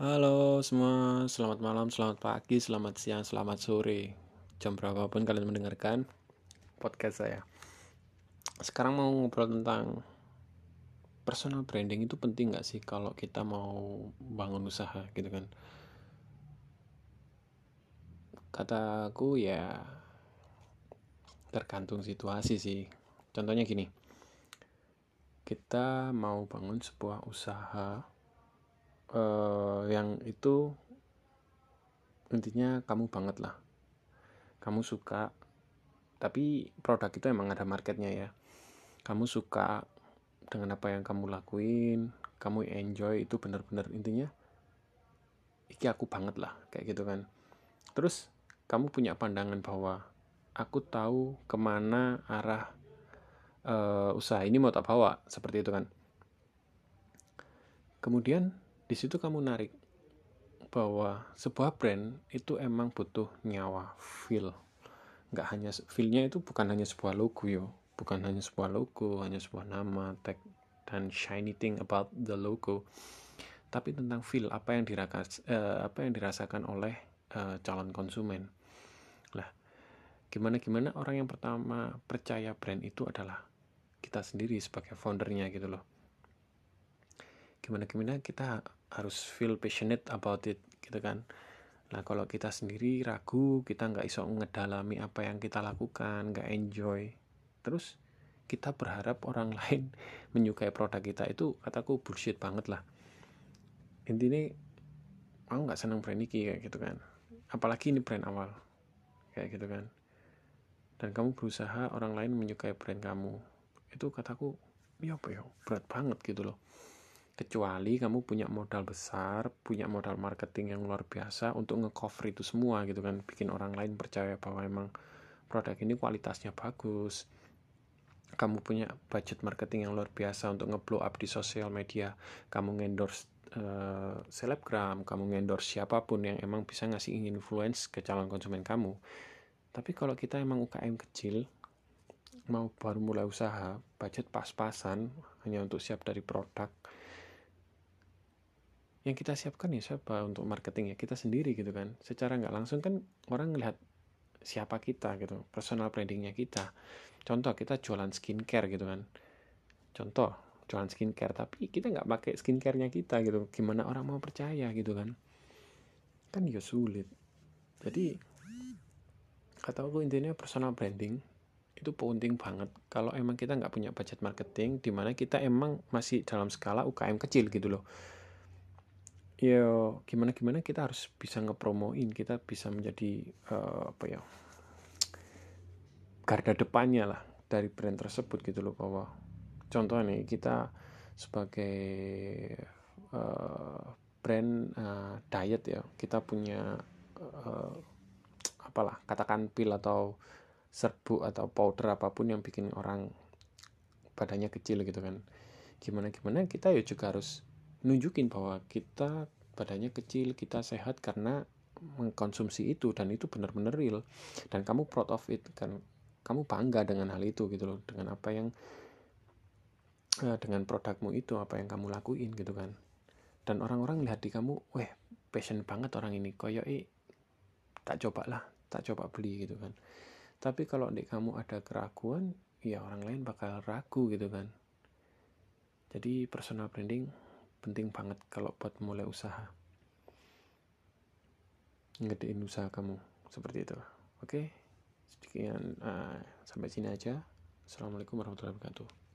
Halo semua, selamat malam, selamat pagi, selamat siang, selamat sore. Jam berapapun kalian mendengarkan podcast saya. Sekarang mau ngobrol tentang Personal branding itu penting gak sih kalau kita mau bangun usaha gitu kan? Kataku ya tergantung situasi sih. Contohnya gini Kita mau bangun sebuah usaha uh, yang itu intinya kamu banget lah. Kamu suka tapi produk itu emang ada marketnya ya. Kamu suka dengan apa yang kamu lakuin kamu enjoy itu benar-benar intinya iki aku banget lah kayak gitu kan. Terus kamu punya pandangan bahwa aku tahu ke mana arah uh, usaha ini mau tak bawa seperti itu kan. Kemudian di situ kamu narik bahwa sebuah brand itu emang butuh nyawa feel. Nggak hanya feelnya itu bukan hanya sebuah logo yo. Bukan hanya sebuah logo hanya sebuah nama tag dan shiny thing about the logo. Tapi tentang feel apa yang dirakas uh, apa yang dirasakan oleh uh, calon konsumen. Lah gimana gimana orang yang pertama percaya brand itu adalah kita sendiri sebagai foundernya gitu loh. Gimana gimana kita harus feel passionate about it gitu kan. Nah kalau kita sendiri ragu kita nggak iso ngedalami apa yang kita lakukan nggak enjoy terus kita berharap orang lain menyukai produk kita itu kataku bullshit banget lah. Intinya aku nggak senang brand ini kayak gitu kan. Apalagi ini brand awal kayak gitu kan. Dan kamu berusaha orang lain menyukai brand kamu. Itu kataku ya apa ya berat banget gitu loh kecuali kamu punya modal besar, punya modal marketing yang luar biasa untuk ngecover itu semua gitu kan, bikin orang lain percaya bahwa emang produk ini kualitasnya bagus. Kamu punya budget marketing yang luar biasa untuk ngeblow up di sosial media, kamu ngendorse uh, selebgram, kamu ngendorse siapa pun yang emang bisa ngasih influence ke calon konsumen kamu. Tapi kalau kita emang UKM kecil, mau baru mulai usaha, budget pas-pasan hanya untuk siap dari produk, yang kita siapkan ya siapa untuk marketing ya? Kita sendiri gitu kan. Secara nggak langsung kan orang ngelihat siapa kita gitu personal brandingnya kita. Contoh kita jualan skincare gitu kan. Contoh jualan skincare tapi kita nggak pakai skincarenya kita gitu. Gimana orang mau percaya gitu kan? Kan ya sulit. Jadi kata aku intinya personal branding itu penting banget. Kalau emang kita nggak punya budget marketing di mana kita emang masih dalam skala UKM kecil gitu loh ya gimana gimana kita harus bisa ngepromoin kita bisa menjadi uh, apa ya garda depannya lah dari brand tersebut gitu loh bahwa contoh nih kita sebagai uh, brand uh, diet ya kita punya uh, apalah katakan pil atau serbuk atau powder apa pun yang bikin orang badannya kecil gitu kan. Gimana gimana kita ya juga harus nunjukin bahwa kita badannya kecil, kita sehat karena mengkonsumsi itu dan itu benar-benar real. Dan kamu proud of it kan kamu bangga dengan hal itu gitu loh dengan apa yang uh, dengan produkmu itu apa yang kamu lakuin gitu kan. Dan orang-orang lihat di kamu weh passion banget orang ini koyo eh tak coba lah tak coba beli gitu kan. Tapi kalau di kamu ada keraguan ya orang lain bakal ragu gitu kan. Jadi personal branding penting banget kalau buat mulai usaha. Ngedein usaha kamu seperti itu. Oke sekian uh, sampai sini aja. Assalamualaikum warahmatullahi wabarakatuh